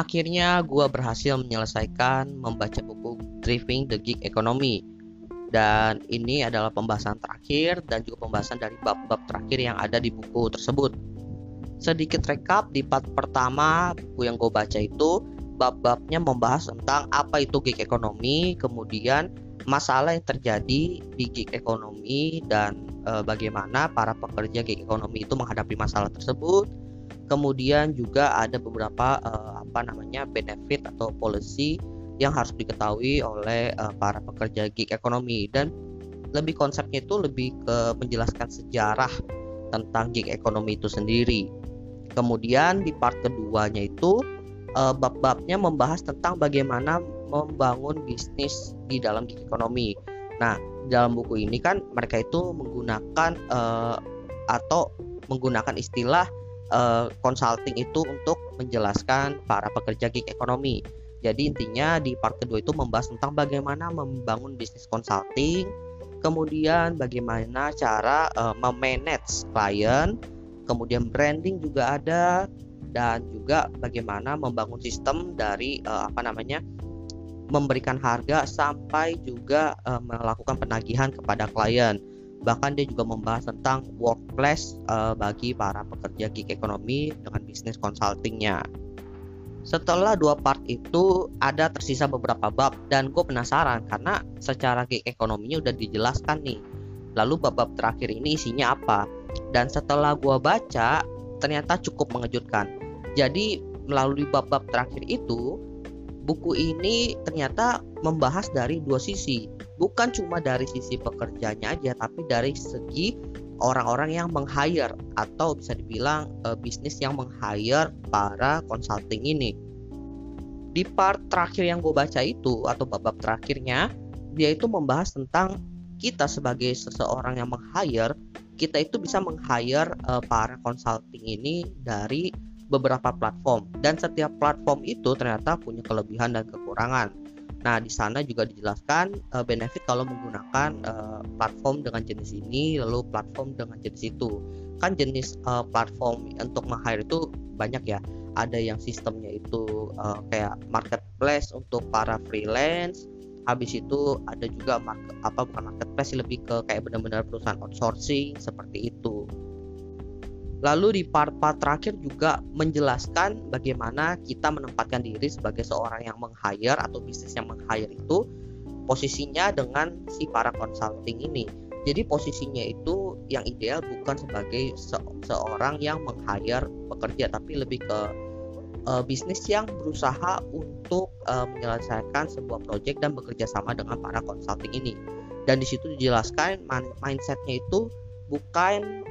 akhirnya gue berhasil menyelesaikan membaca buku Driving the Gig Economy dan ini adalah pembahasan terakhir dan juga pembahasan dari bab-bab terakhir yang ada di buku tersebut. Sedikit rekap di part pertama buku yang gue baca itu bab-babnya membahas tentang apa itu gig ekonomi, kemudian masalah yang terjadi di gig ekonomi dan e, bagaimana para pekerja gig ekonomi itu menghadapi masalah tersebut. Kemudian juga ada beberapa e, apa namanya benefit atau policy yang harus diketahui oleh uh, para pekerja gig ekonomi dan lebih konsepnya itu lebih ke menjelaskan sejarah tentang gig ekonomi itu sendiri. Kemudian di part keduanya itu uh, bab-babnya membahas tentang bagaimana membangun bisnis di dalam gig ekonomi. Nah, dalam buku ini kan mereka itu menggunakan uh, atau menggunakan istilah uh, consulting itu untuk menjelaskan para pekerja gig ekonomi. Jadi intinya di part kedua itu membahas tentang bagaimana membangun bisnis consulting, kemudian bagaimana cara uh, memanage klien, kemudian branding juga ada dan juga bagaimana membangun sistem dari uh, apa namanya memberikan harga sampai juga uh, melakukan penagihan kepada klien. Bahkan dia juga membahas tentang workplace uh, bagi para pekerja gig ekonomi dengan bisnis consultingnya. Setelah dua part itu ada tersisa beberapa bab dan gue penasaran karena secara gig ekonominya udah dijelaskan nih. Lalu bab-bab terakhir ini isinya apa? Dan setelah gue baca ternyata cukup mengejutkan. Jadi melalui bab-bab terakhir itu buku ini ternyata membahas dari dua sisi bukan cuma dari sisi pekerjanya aja tapi dari segi orang-orang yang meng-hire atau bisa dibilang uh, bisnis yang meng-hire para consulting ini. Di part terakhir yang gue baca itu atau bab-bab terakhirnya dia itu membahas tentang kita sebagai seseorang yang meng-hire kita itu bisa meng-hire uh, para consulting ini dari beberapa platform dan setiap platform itu ternyata punya kelebihan dan kekurangan. Nah, di sana juga dijelaskan uh, benefit kalau menggunakan uh, platform dengan jenis ini, lalu platform dengan jenis itu. Kan jenis uh, platform untuk meng-hire itu banyak ya. Ada yang sistemnya itu uh, kayak marketplace untuk para freelance. Habis itu ada juga market, apa bukan marketplace lebih ke kayak benar-benar perusahaan outsourcing seperti itu. Lalu di part-part terakhir juga menjelaskan bagaimana kita menempatkan diri sebagai seorang yang meng-hire atau bisnis yang meng-hire itu posisinya dengan si para consulting ini. Jadi posisinya itu yang ideal bukan sebagai se seorang yang meng-hire pekerja tapi lebih ke uh, bisnis yang berusaha untuk uh, menyelesaikan sebuah proyek dan bekerja sama dengan para consulting ini. Dan di situ dijelaskan mindsetnya itu bukan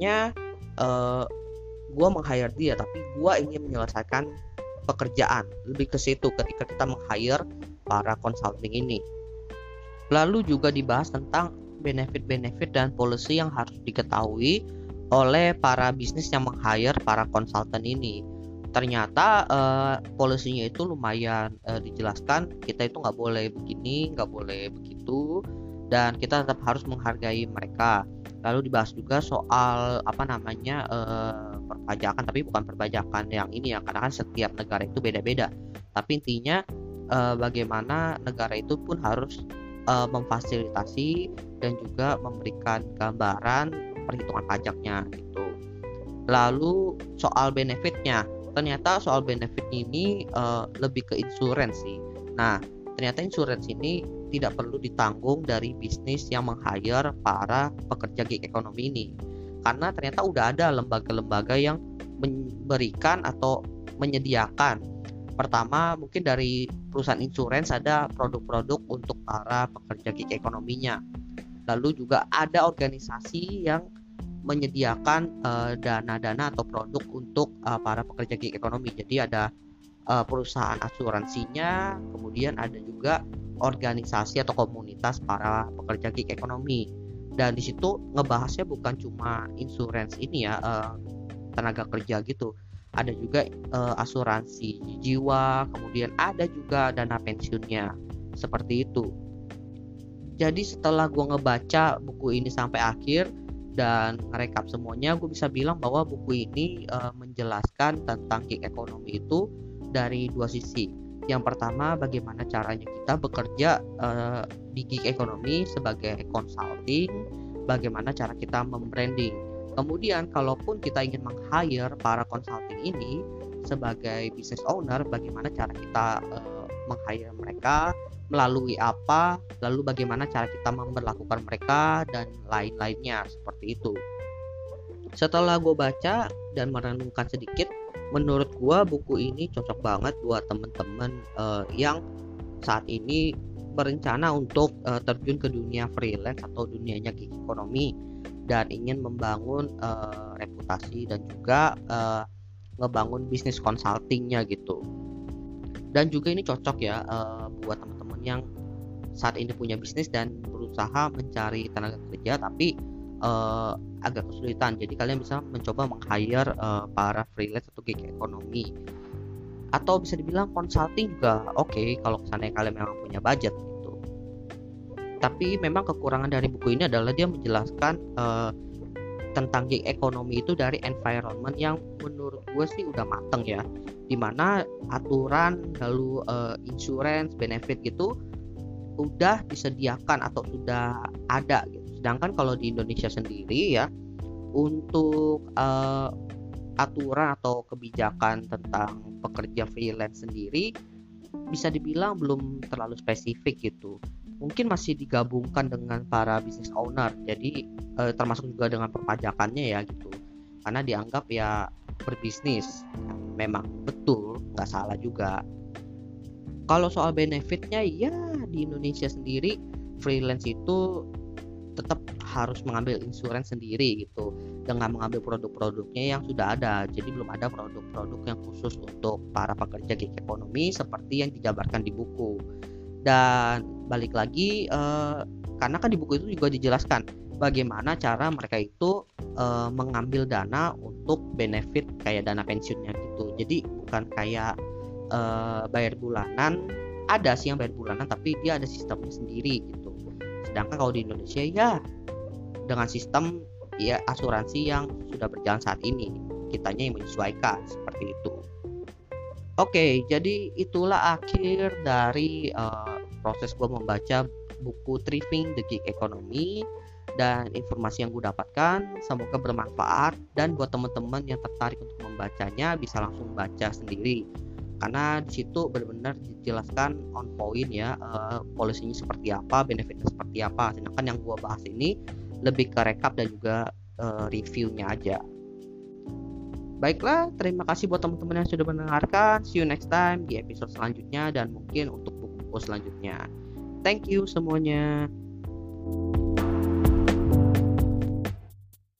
mindsetnya uh, eh, gue meng-hire dia tapi gue ingin menyelesaikan pekerjaan. Lebih ke situ ketika kita meng-hire para consulting ini. Lalu juga dibahas tentang benefit-benefit dan policy yang harus diketahui oleh para bisnis yang meng-hire para konsultan ini. Ternyata uh, polisinya itu lumayan uh, dijelaskan kita itu nggak boleh begini nggak boleh begitu dan kita tetap harus menghargai mereka. Lalu dibahas juga soal apa namanya uh, perpajakan tapi bukan perpajakan yang ini ya karena kan setiap negara itu beda-beda. Tapi intinya uh, bagaimana negara itu pun harus uh, memfasilitasi dan juga memberikan gambaran perhitungan pajaknya gitu. Lalu soal benefitnya. Ternyata soal benefit ini uh, lebih ke insuransi nah ternyata insuransi ini tidak perlu ditanggung dari bisnis yang meng-hire para pekerja gig ekonomi ini. Karena ternyata udah ada lembaga-lembaga yang memberikan atau menyediakan. Pertama, mungkin dari perusahaan insurance ada produk-produk untuk para pekerja gig ekonominya. Lalu juga ada organisasi yang menyediakan eh, dana-dana uh, atau produk untuk uh, para pekerja gig ekonomi. Jadi ada uh, perusahaan asuransinya, kemudian ada juga organisasi atau komunitas para pekerja gig ekonomi. Dan di situ ngebahasnya bukan cuma insurance ini ya uh, tenaga kerja gitu. Ada juga uh, asuransi jiwa kemudian ada juga dana pensiunnya. Seperti itu. Jadi setelah gue ngebaca buku ini sampai akhir dan merekap semuanya gue bisa bilang bahwa buku ini uh, menjelaskan tentang gig ekonomi itu dari dua sisi. Yang pertama, bagaimana caranya kita bekerja uh, di gig ekonomi sebagai consulting, bagaimana cara kita membranding. Kemudian, kalaupun kita ingin meng-hire para consulting ini sebagai business owner, bagaimana cara kita uh, meng-hire mereka, melalui apa, lalu bagaimana cara kita memperlakukan mereka, dan lain-lainnya seperti itu. Setelah gue baca dan merenungkan sedikit, menurut gua buku ini cocok banget buat temen-temen uh, yang saat ini berencana untuk uh, terjun ke dunia freelance atau dunianya gig ekonomi dan ingin membangun uh, reputasi dan juga uh, ngebangun bisnis consultingnya gitu. Dan juga ini cocok ya uh, buat teman-teman yang saat ini punya bisnis dan berusaha mencari tenaga kerja tapi uh, agak kesulitan. Jadi kalian bisa mencoba meng-hire uh, para freelance atau gig ekonomi. Atau bisa dibilang consulting juga oke okay, kalau kesannya kalian memang punya budget gitu. Tapi memang kekurangan dari buku ini adalah dia menjelaskan uh, tentang gig ekonomi itu dari environment yang menurut gue sih udah mateng ya di mana aturan lalu uh, insurance benefit gitu udah disediakan atau sudah ada gitu Sedangkan kalau di Indonesia sendiri ya untuk uh, aturan atau kebijakan tentang pekerja freelance sendiri bisa dibilang belum terlalu spesifik gitu. Mungkin masih digabungkan dengan para business owner. Jadi uh, termasuk juga dengan perpajakannya ya gitu. Karena dianggap ya berbisnis. memang betul, nggak salah juga. Kalau soal benefitnya ya di Indonesia sendiri freelance itu tetap harus mengambil insurans sendiri gitu. Dengan mengambil produk-produknya yang sudah ada. Jadi belum ada produk-produk yang khusus untuk para pekerja gig ekonomi seperti yang dijabarkan di buku. Dan balik lagi eh, karena kan di buku itu juga dijelaskan bagaimana cara mereka itu eh, mengambil dana untuk benefit kayak dana pensiunnya gitu. Jadi bukan kayak eh, bayar bulanan. Ada sih yang bayar bulanan tapi dia ada sistemnya sendiri gitu sedangkan kalau di Indonesia ya dengan sistem ya asuransi yang sudah berjalan saat ini kitanya yang menyesuaikan seperti itu. Oke jadi itulah akhir dari uh, proses gue membaca buku Thriving the Gig Economy dan informasi yang gue dapatkan. Semoga bermanfaat dan buat teman-teman yang tertarik untuk membacanya bisa langsung baca sendiri karena di situ benar-benar dijelaskan on point ya uh, polisinya seperti apa, benefitnya seperti apa. Sedangkan yang gua bahas ini lebih ke rekap dan juga uh, reviewnya aja. Baiklah, terima kasih buat teman-teman yang sudah mendengarkan. See you next time di episode selanjutnya dan mungkin untuk buku-buku selanjutnya. Thank you semuanya. thank you